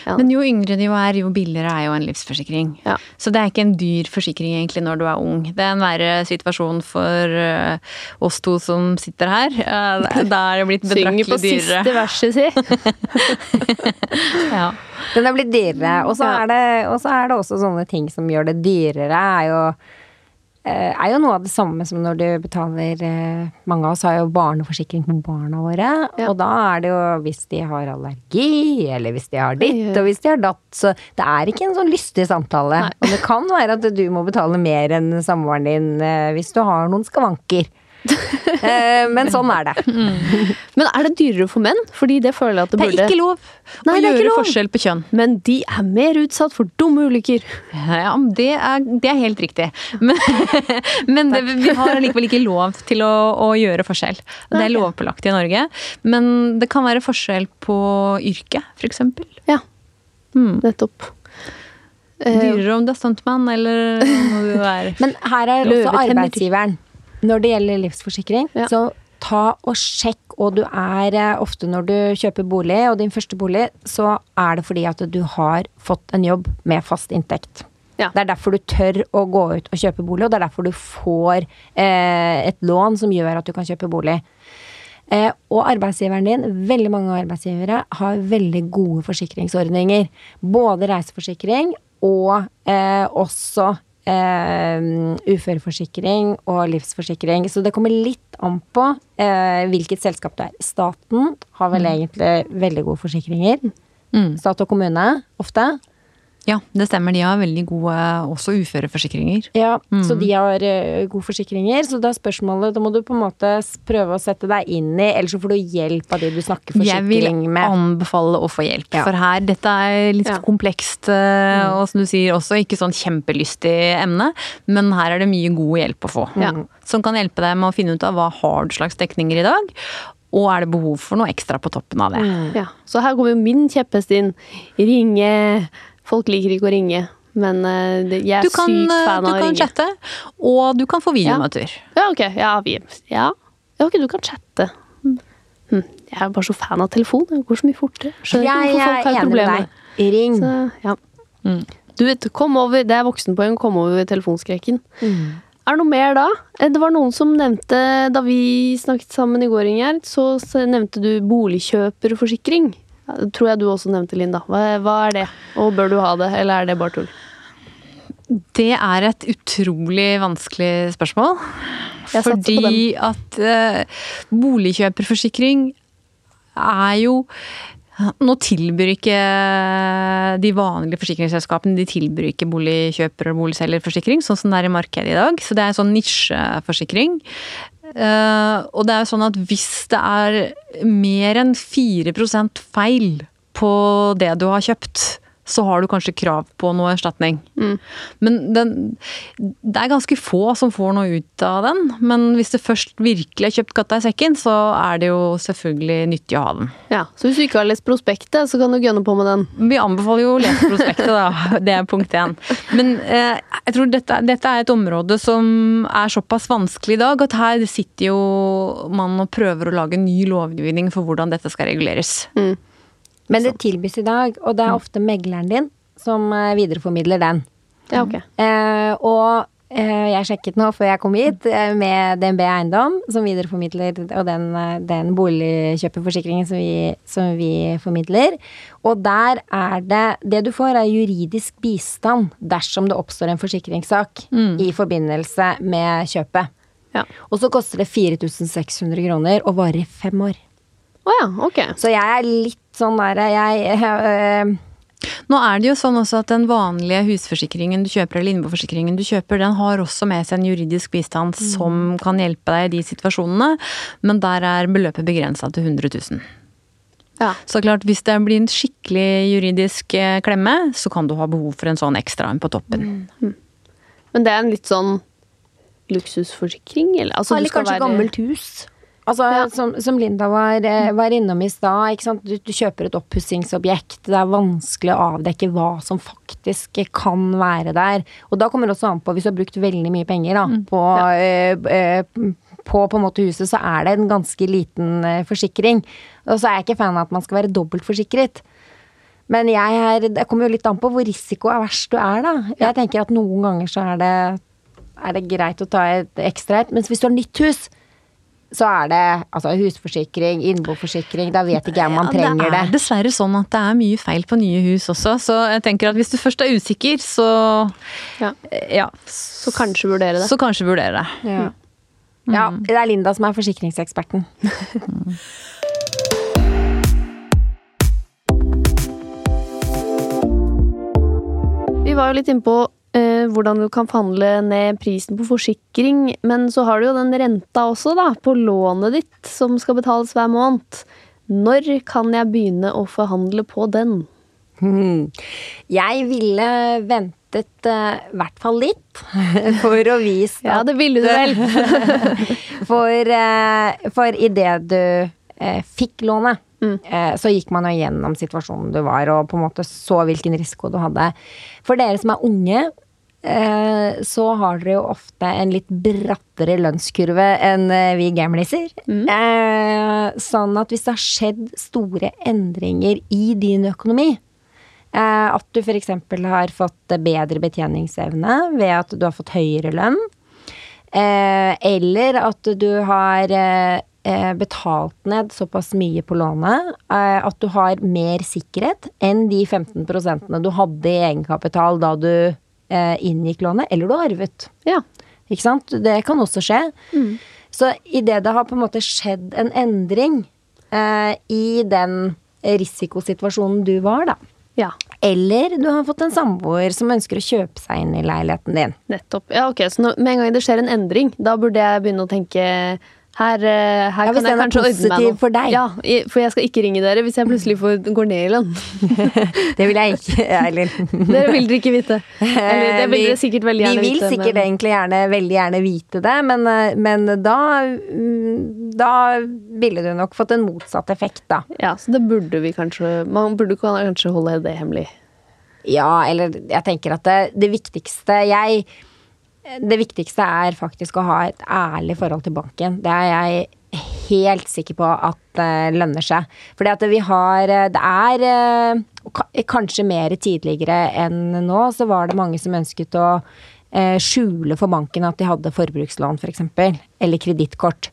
Ja. Men jo yngre du er, jo billigere er jo en livsforsikring. Ja. Så det er ikke en dyr forsikring egentlig når du er ung. Det er en verre situasjon for uh, oss to som sitter her. Uh, da er det blitt Synger på siste verset si. Ja. Den er blitt dyrere. Og så Ja. er, er det også sånne ting som gjør det dyrere, er jo er jo noe av det samme som når du betaler eh, Mange av oss har jo barneforsikring på barna våre. Ja. Og da er det jo hvis de har allergi, eller hvis de har ditt, og hvis de har datt. Så det er ikke en sånn lystig samtale. Nei. Og det kan være at du må betale mer enn samboeren din eh, hvis du har noen skavanker. eh, men sånn er det. Men er det dyrere for menn? Fordi det føler jeg at det Det er ikke lov Nei, å det gjøre lov. forskjell på kjønn. Men de er mer utsatt for dumme ulykker. Ja, det er, det er helt riktig. Men, men det, vi har likevel ikke lov til å, å gjøre forskjell. Det er lovpålagt i Norge. Men det kan være forskjell på yrke, f.eks. Ja, Mm. nettopp. Dyrere om du er stuntmann eller om du er Men her er også arbeidsgiveren. Når det gjelder livsforsikring, Ja. så ta og sjekk, og du er eh, ofte når du kjøper bolig, og din første bolig, så er det fordi at du har fått en jobb med fast inntekt. Ja. Det er derfor du tør å gå ut og kjøpe bolig, og det er derfor du får eh, et lån som gjør at du kan kjøpe bolig. Eh, og arbeidsgiveren din, veldig mange arbeidsgivere, har veldig gode forsikringsordninger. Både reiseforsikring og eh, også uføreforsikring og livsforsikring. Så det kommer litt an på eh, hvilket selskap det er. Staten har vel egentlig veldig gode forsikringer. Mm. Stat og kommune, ofte. Ja, det stemmer. De har veldig gode også uføreforsikringer. Ja, så de har uh, gode forsikringer. Så da er spørsmålet Da må du på en måte prøve å sette deg inn i, ellers så får du hjelp av de du snakker forsikring med. Jeg vil anbefale å få hjelp, Ja. for her, dette er litt Ja. komplekst, eh, og som du sier også ikke sånn kjempelystig emne, men her er det mye god hjelp å få. Ja. Som kan hjelpe deg med å finne ut av hva har du slags dekninger i dag, og er det behov for noe ekstra på toppen av det. Ja. Så her kommer jo min kjepphest inn. Ringe. Folk liker ikke å ringe, men uh, jeg er kan, sykt eh, fan av å ringe. Du kan chatte, og du kan få videomøter. Ja, ok. Ja, vi, ja. ja, ok, du kan chatte. Hm. Jeg er bare så fan av telefon. Det går så mye fortere. Skjønner Jeg, ikke hvorfor folk har er problemer. Ring. Så, ja. Mm. Du vet, kom over, det er voksenpoeng, kom over telefonskrekken. Mm. Er det noe mer da? Eh, Det var noen som nevnte, da vi snakket sammen i går, Ingjerd, så nevnte du boligkjøperforsikring. Det tror jeg du også nevnte, Linda. Hva, hva er det? Og bør du ha det, eller er det bare tull? Det er et utrolig vanskelig spørsmål. Fordi at eh, boligkjøperforsikring er jo Nå tilbyr ikke de vanlige forsikringsselskapene de tilbyr ikke boligkjøper- og boligselgerforsikring, sånn som det er i markedet i dag. Så det er en sånn nisjeforsikring. Eh, og det er jo sånn at hvis det er mer enn 4% feil på det du har kjøpt, så har du kanskje krav på noe erstatning. Men den, det er ganske få som får noe ut av den. Men hvis du først virkelig har kjøpt katta i sekken, så er det jo selvfølgelig nyttig å ha den. Ja, Så hvis du ikke har lest prospektet, så kan du gønne på med den. Vi anbefaler jo å lese prospektet, da. Det er punkt én. Men eh, jeg tror dette, dette er et område som er såpass vanskelig i dag at her sitter jo man og prøver å lage ny lovgivning for hvordan dette skal reguleres. Men det tilbys i dag, og Mm. det er ofte megleren din som eh, videreformidler den. Ja, ok. Eh, og eh, jeg sjekket nå før jeg kom hit eh, med DNB Eiendom, som videreformidler, og den, eh, den boligkjøperforsikringen som vi, som vi formidler. Og der er det Det du får, er juridisk bistand dersom det oppstår en forsikringssak i forbindelse med kjøpet. Ja. Og så koster det 4600 kroner og varer i fem år. Oh ja, okay. Så jeg er litt sånn derre Jeg øh, Nå er det jo sånn også at den vanlige husforsikringen du kjøper, eller innboforsikringen du kjøper, den har også med seg en juridisk bistand som kan hjelpe deg i de situasjonene, men der er beløpet begrensa til 100 000. Ja. Så klart, hvis det blir en skikkelig juridisk eh, klemme, så kan du ha behov for en sånn ekstra en på toppen. Men det er en litt sånn luksusforsikring, eller? Altså, Eller du skal kanskje være- gammelt hus. Altså, Ja. som, som Linda var, eh, var innom i stad. Du, du kjøper et oppussingsobjekt. Det er vanskelig å avdekke hva som faktisk kan være der. Og da kommer det også an på, hvis du har brukt veldig mye penger da, på, eh, eh, på på en måte huset, så er det en ganske liten eh, forsikring. Og så er jeg ikke fan av at man skal være dobbeltforsikret. Men jeg er, det kommer jo litt an på hvor risiko verst du er, da. Jeg tenker at noen ganger så er det, er det greit å ta et ekstra et. Mens hvis du har nytt hus, så er det altså husforsikring, innboforsikring, da vet ikke jeg om man trenger det det. er dessverre sånn at det er mye feil på nye hus også, så jeg tenker at hvis du først er usikker, så Ja. ja. Så kanskje vurdere det. Så kanskje vurdere det. Ja. ja, det er Linda som er forsikringseksperten. Vi var jo litt inne på hvordan du kan forhandle ned prisen på forsikring, men så har du jo den renta også, da, på lånet ditt som skal betales hver måned. Når kan jeg begynne å forhandle på den? Hmm. Jeg ville ventet eh, i hvert fall litt, for å vise Ja, det ville du vel. For, uh, for idet du uh, fikk lånet, eh, så gikk man jo gjennom situasjonen du var, og på en måte så hvilken risiko du hadde. For dere som er unge, eh, så har dere jo ofte en litt brattere lønnskurve enn eh, vi gamliser. Mm. sånn at hvis det har skjedd store endringer i din økonomi, eh, at du f.eks. har fått bedre betjeningsevne ved at du har fått høyere lønn, Eh, eller at du har eh, eh, betalt ned såpass mye på lånet eh, at du har mer sikkerhet enn de 15 du hadde i egenkapital da du eh, inngikk lånet, eller du har arvet. Ja. Ikke sant? Det kan også skje. Så idet det har på en måte skjedd en endring eh, i den risikosituasjonen du var, da, Ja, Eller du har fått en samboer som ønsker å kjøpe seg inn i leiligheten din. nettopp. Ja, ok, Så når, med en gang det skjer en endring, da burde jeg begynne å tenke her, eh, her Ja, kan jeg kanskje ordne meg noe. for deg. Ja, for jeg skal ikke ringe dere hvis jeg plutselig får, går ned i lønn. Det vil jeg ikke, eller Dere vil dere ikke vite. Eller det vil dere sikkert veldig gjerne Vi vil vite. sikkert men- egentlig gjerne, veldig gjerne vite det, men, eh, men da mm, Da ville du nok fått en motsatt effekt, da. Ja, så det burde vi kanskje Man burde kanskje holde det hemmelig. Ja, eller jeg tenker at det, det viktigste jeg Det viktigste er faktisk å ha et ærlig forhold til banken. Det er jeg helt sikker på at det lønner seg. Fordi at vi har Det er eh, kanskje mer tidligere enn nå, så var det mange som ønsket å eh, skjule for banken at de hadde forbrukslån, f.eks. Eller kredittkort.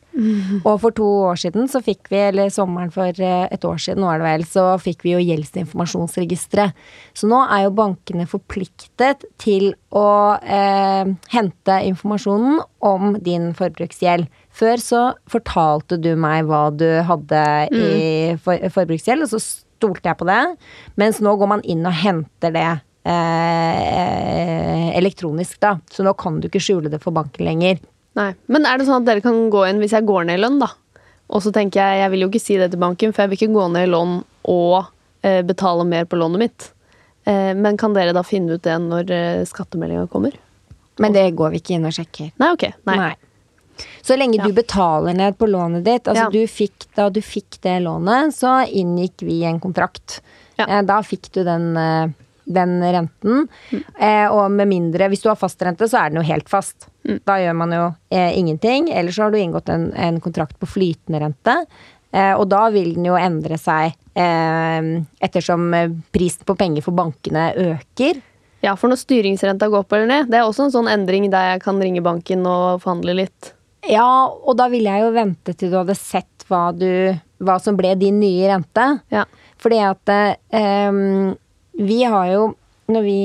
Og for to år siden så fikk vi, eller sommeren for eh, et år siden, er det vel, så fikk vi jo gjeldsinformasjonsregisteret. Så nå er jo bankene forpliktet til å eh, hente informasjonen om din forbruksgjeld. Før så fortalte du meg hva du hadde i for, forbruksgjeld, og så stolte jeg på det. Mens nå går man inn og henter det eh, elektronisk, da. Så nå kan du ikke skjule det for banken lenger. Nei. Men er det sånn at dere kan gå inn hvis jeg går ned i lønn, da? Og så tenker jeg jeg vil jo ikke si det til banken, for jeg vil ikke gå ned i lønn og eh, betale mer på lånet mitt. Eh, men kan dere da finne ut det når eh, skattemeldinga kommer? Men det går vi ikke inn og sjekker. Nei, ok. Nei. Nei. Så lenge Ja. du betaler ned på lånet ditt, altså Ja. du fikk, da du fikk det lånet, så inngikk vi en kontrakt. Ja. Eh, Da fikk du den, eh, den renten. Mm. Eh, og med mindre, hvis du har fastrente, så er den jo helt fast. Mm. Da gjør man jo eh, ingenting. Eller så har du inngått en, en kontrakt på flytende rente. Eh, og da vil den jo endre seg eh, ettersom eh, prisen på penger for bankene øker. Ja, for når styringsrenta går opp eller ned, det er også en sånn endring der jeg kan ringe banken og forhandle litt. Ja, og da ville jeg jo vente til du hadde sett hva, du, hva som ble din nye rente. Ja. Fordi at eh, vi har jo når vi,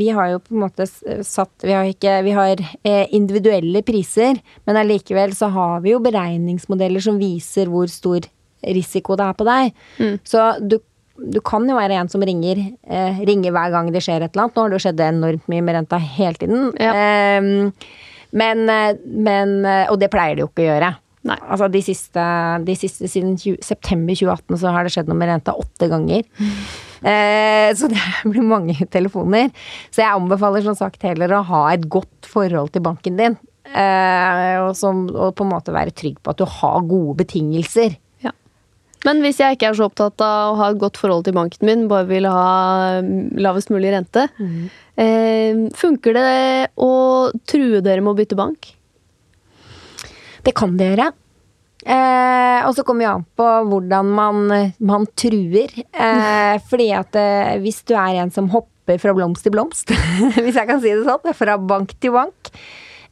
vi har jo på en måte satt Vi har, ikke, vi har eh, individuelle priser, men allikevel så har vi jo beregningsmodeller som viser hvor stor risiko det er på deg. Så du, du kan jo være en som ringer, eh, ringer hver gang det skjer et eller annet. Nå har det jo skjedd enormt mye med renta hele tiden. Ja. Eh, men, men eh, Og det pleier det jo ikke å gjøre. Nei. Altså de siste, de siste Siden 20, september 2018 så har det skjedd noe med renta åtte ganger. Eh, så det blir mange telefoner. Så jeg anbefaler som sagt heller å ha et godt forhold til banken din. Eh, og, som, og på en måte være trygg på at du har gode betingelser. Ja. Men hvis jeg ikke er så opptatt av å ha et godt forhold til banken min, bare vil ha mm, lavest mulig rente, eh, funker det å true dere med å bytte bank? Det kan det gjøre. Eh, og så kommer jeg an på hvordan man, man truer. Eh, fordi at eh, hvis du er en som hopper fra blomst til blomst, hvis jeg kan si det sånn, fra bank til bank,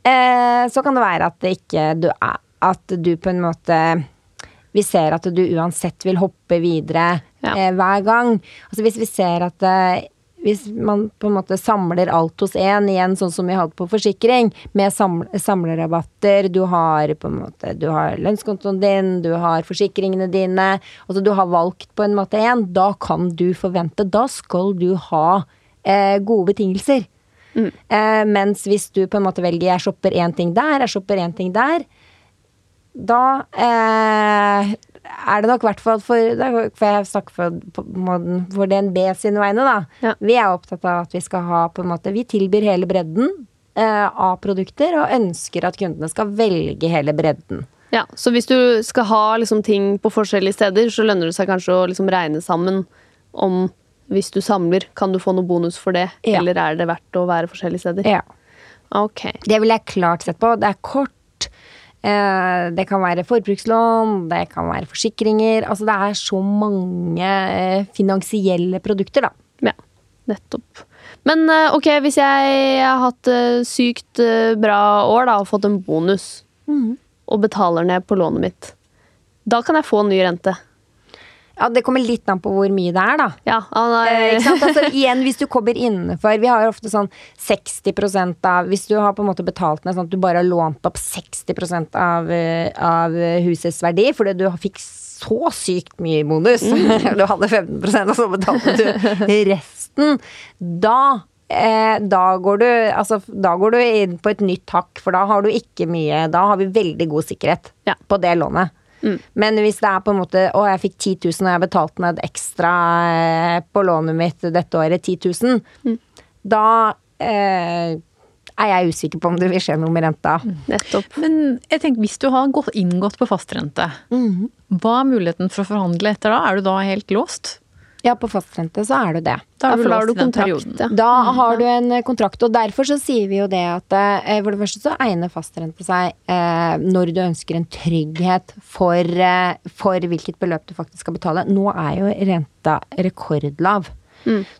eh, så kan det være at det ikke du At du på en måte Vi ser at du uansett vil hoppe videre Ja. eh, hver gang. Altså hvis vi ser at eh, hvis man på en måte samler alt hos én, igjen sånn som vi hadde på forsikring, med samlerabatter, du har på en måte Du har lønnskontoen din, du har forsikringene dine, altså du har valgt på en måte én, da kan du forvente Da skal du ha eh, gode betingelser. Eh, mens hvis du på en måte velger jeg shopper én ting der, jeg shopper én ting der, da eh, er det nok i hvert fall for jeg snakker for, for DNB sine vegne, da. Ja. Vi er opptatt av at vi skal ha på en måte Vi tilbyr hele bredden eh, av produkter, og ønsker at kundene skal velge hele bredden. Ja, Så hvis du skal ha liksom, ting på forskjellige steder, så lønner det seg kanskje å liksom, regne sammen om hvis du samler, kan du få noe bonus for det, Ja. eller er det verdt å være forskjellige steder? Ja. Ok. Det vil jeg klart sett på. Det er kort. Eh, det kan være forbrukslån, det kan være forsikringer. Altså det er så mange eh, finansielle produkter, da. Ja, nettopp. Men eh, ok, hvis jeg har hatt sykt bra år da, og fått en bonus, og betaler ned på lånet mitt, da kan jeg få ny rente. Ja, Det kommer litt an på hvor mye det er, da. Ja, Eh? Altså, igjen, hvis du kommer innenfor Vi har jo ofte sånn 60% av Hvis du har på en måte betalt ned sånn at du bare har lånt opp 60 av, eh, av husets verdi fordi du fikk så sykt mye bonus, du hadde 15% og så betalte du resten, da eh, da går, du, altså, da går du inn på et nytt hakk, for da har du ikke mye Da har vi veldig god sikkerhet Ja. på det lånet. Men hvis det er på en måte Å, jeg fikk 10 000 og jeg betalte ned ekstra eh, på lånet mitt dette året, 10 000, da eh, er jeg usikker på om det vil skje noe med renta. Nettopp. Men jeg tenker, hvis du har gått, inngått på fastrente, hva er muligheten for å forhandle etter da? Er du da helt låst? Ja, på fastrente så er du det. Da Ja, er du har du kontrakt. Da har du en eh, kontrakt, og derfor så sier vi jo det at eh, for det første så egner fastrente seg eh, når du ønsker en trygghet for, eh, for hvilket beløp du faktisk skal betale. Nå er jo renta rekordlav.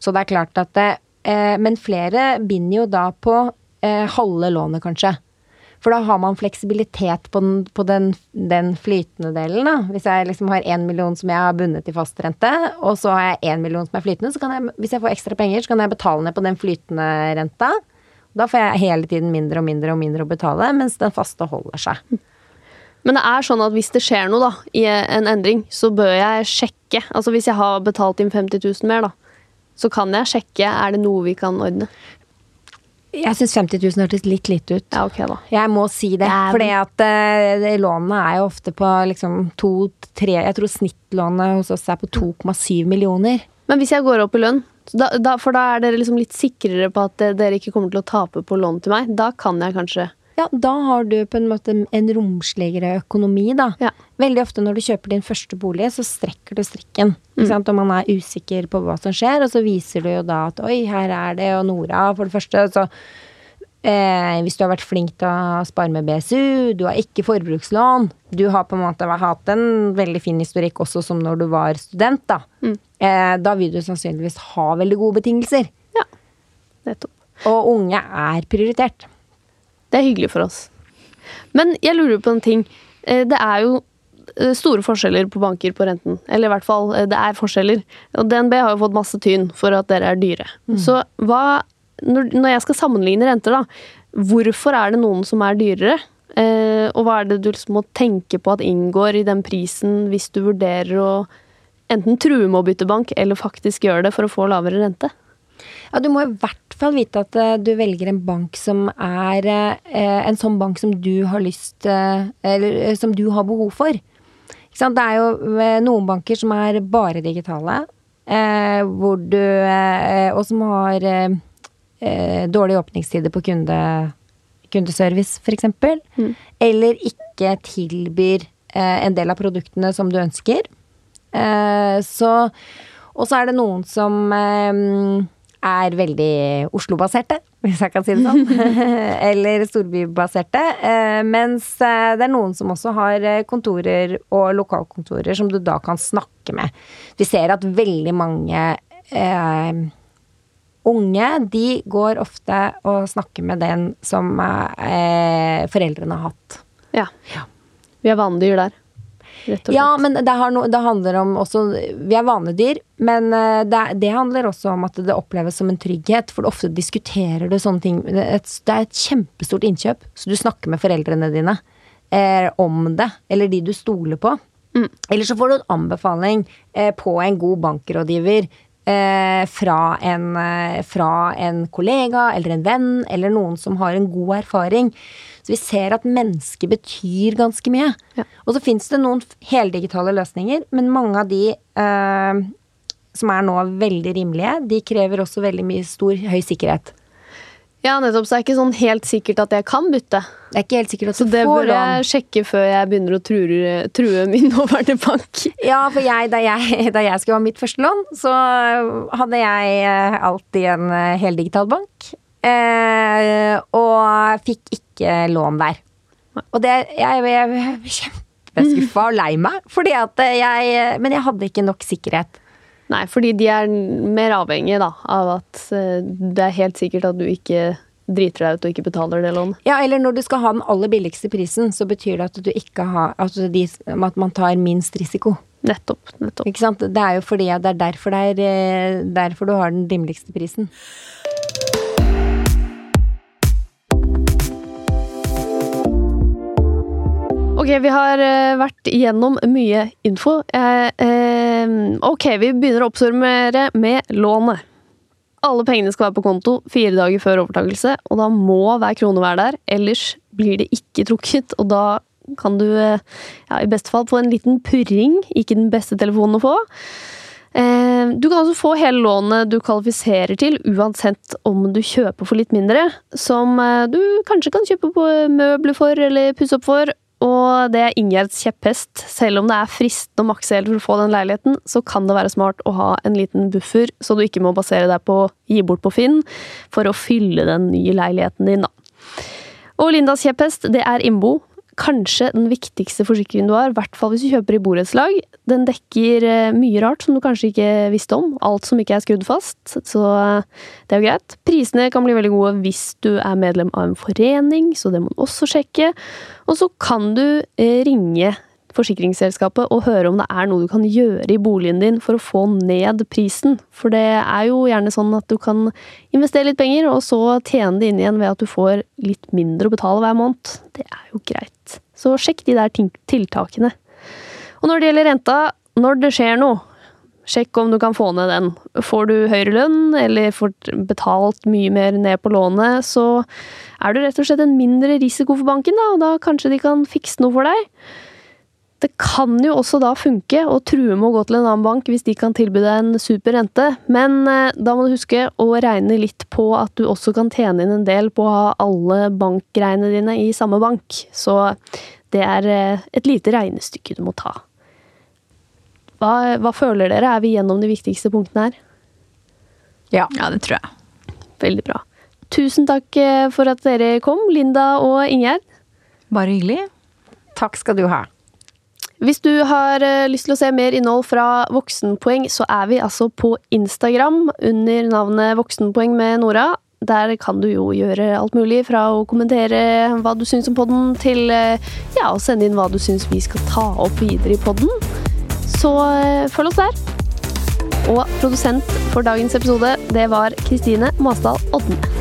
Så det er klart at det, eh, Men flere binder jo da på eh, halve lånet, kanskje. For da har man fleksibilitet på den, på den, den flytende delen, da. Hvis jeg liksom har én million som jeg har bundet i fastrente, og så har jeg én million som er flytende, så kan jeg, hvis jeg får ekstra penger, så kan jeg betale ned på den flytende renta. Da får jeg hele tiden mindre og mindre og mindre å betale, mens den faste holder seg. Men det er sånn at hvis det skjer noe da, i en endring, så bør jeg sjekke. Altså hvis jeg har betalt inn 50 000 mer, da, så kan jeg sjekke er det noe vi kan ordne. Jeg syns 50 000 hørtes litt lite ut. Ja, ok da. Jeg må si det, Ja, for at eh, lånene er jo ofte på liksom to-tre Jeg tror snittlånet hos oss er på 2,7 millioner. Men hvis jeg går opp i lønn, da, da, for da er dere liksom litt sikrere på at eh, dere ikke kommer til å tape på lån til meg, da kan jeg kanskje Ja, da har du på en måte en romsligere økonomi, da. Ja. Veldig ofte når du kjøper din første bolig, så strekker du strikken. Ikke sant? Og man er usikker på hva som skjer, og så viser du jo da at oi, her er det, og Nora, for det første, så eh, Hvis du har vært flink til å spare med BSU, du har ikke forbrukslån, du har på en måte hatt en veldig fin historikk også som når du var student, da. Eh, da vil du sannsynligvis ha veldig gode betingelser. Ja, Nettopp. Og unge er prioritert. Det er hyggelig for oss. Men jeg lurer på en ting. Eh, Det er jo eh, store forskjeller på banker på renten. Eller i hvert fall, eh, det er forskjeller. Og DNB har jo fått masse tyn for at dere er dyre. Så hva når, jeg skal sammenligne renter, da, hvorfor er det noen som er dyrere? Og hva er det du liksom må tenke på at inngår i den prisen hvis du vurderer å enten true med å bytte bank, eller faktisk gjøre det for å få lavere rente? Ja, du må i hvert fall vite at uh, du velger en bank som er uh, en sånn bank som du har lyst uh, Eller som du har behov for. Det er jo noen banker som er bare digitale, hvor du Og som har dårlige åpningstider på kunde, kundeservice, f.eks. Mm. Eller ikke tilbyr en del av produktene som du ønsker. Så Og så er det noen som er veldig Oslo-baserte, hvis jeg kan si det sånn. Eller storbybaserte. Eh, mens eh, det er noen som også har eh, kontorer og lokalkontorer som du da kan snakke med. Vi ser at veldig mange eh, unge, de går ofte og snakker med den som eh, foreldrene har hatt. Ja. Vi er vanedyr der. Ja, men det, har no, det handler om også Vi er vanedyr, men eh, det, det handler også om at det oppleves som en trygghet. For ofte diskuterer du sånne ting Det er et, det er et kjempestort innkjøp, så du snakker med foreldrene dine eh, om det. Eller de du stoler på. Eller så får du en anbefaling eh, på en god bankrådgiver. Eh, fra, en, eh, fra en kollega eller en venn eller noen som har en god erfaring. Så vi ser at mennesket betyr ganske mye. Ja. Og så fins det noen heldigitale løsninger, men mange av de eh, som er nå veldig rimelige, de krever også veldig mye stor, høy sikkerhet. Ja, nettopp. Så det er ikke sånn helt sikkert at jeg kan bytte. Det er ikke helt sikkert at Så du det får bør lån. jeg sjekke før jeg begynner å true, true min nåværende bank. Ja, for jeg, da, jeg, da jeg skulle ha mitt første lån, så hadde jeg eh, alltid en eh, heldigital bank. Eh, og fikk ikke lån der. Og det Jeg, ble kjempeskuffa og lei meg, fordi at jeg Men jeg hadde ikke nok sikkerhet. Nei, fordi de er mer avhengige da, av at eh, det er helt sikkert at du ikke driter deg ut og ikke betaler det lånet. Ja, eller når du skal ha den aller billigste prisen, så betyr det at du ikke har At, de, At man tar minst risiko. Nettopp. nettopp. Ikke sant? Det er jo fordi det er derfor, det er, eh, derfor du har den rimeligste prisen. Ok, Ok, vi har eh, vært igjennom mye info. Jeg, eh, ok, vi begynner å oppsummere med lånet. Alle pengene skal være på konto fire dager før overtakelse, og da må hver krone være der. Ellers blir det ikke trukket, og da kan du eh, ja, i beste fall få en liten purring. Ikke den beste telefonen å få. Eh, Du kan også få hele lånet du kvalifiserer til, uansett om du kjøper for litt mindre. Som eh, du kanskje kan kjøpe på møbler for, eller pusse opp for. Og det er Ingjerds kjepphest. Selv om det er fristende å makse helt for å få den leiligheten, så kan det være smart å ha en liten buffer, så du ikke må basere deg på å gi bort på Finn for å fylle den nye leiligheten din, da. Og Lindas kjepphest, det er Innbo. Kanskje den viktigste forsikringen du har, i hvert fall hvis du kjøper i borettslag. Den dekker eh, mye rart som du kanskje ikke visste om. Alt som ikke er skrudd fast. Så eh, det er jo greit. Prisene kan bli veldig gode hvis du er medlem av en forening, så det må du også sjekke. Og så kan du eh, ringe forsikringsselskapet og høre om det er noe du kan gjøre i boligen din for å få ned prisen. For det er jo gjerne sånn at du kan investere litt penger, og så tjene det inn igjen ved at du får litt mindre å betale hver måned. Det er jo greit. Så sjekk de der tiltakene. Og når det gjelder renta, når det skjer noe, sjekk om du kan få ned den. Får du høyere lønn, eller får betalt mye mer ned på lånet, så er du rett og slett en mindre risiko for banken, da, og da kanskje de kan fikse noe for deg. Det kan jo også da funke å true med å gå til en annen bank hvis de kan tilby deg en super rente, men eh, da må du huske å regne litt på at du også kan tjene inn en del på å ha alle bankgreiene dine i samme bank. Så det er eh, et lite regnestykke du må ta. Hva, hva føler dere? Er vi gjennom de viktigste punktene her? Ja. Ja, det tror jeg. Veldig bra. Tusen takk eh, for at dere kom, Linda og Ingjerd. Bare hyggelig. Takk skal du ha. Hvis du har eh, lyst til å se mer innhold fra Voksenpoeng, så er vi altså på Instagram under navnet Voksenpoeng med Nora. Der kan du jo gjøre alt mulig, fra å kommentere hva du syns om podden, til eh, ja, å sende inn hva du syns vi skal ta opp videre i podden. Så eh, følg oss der. Og produsent for dagens episode, det var Kristine Masdal Odne.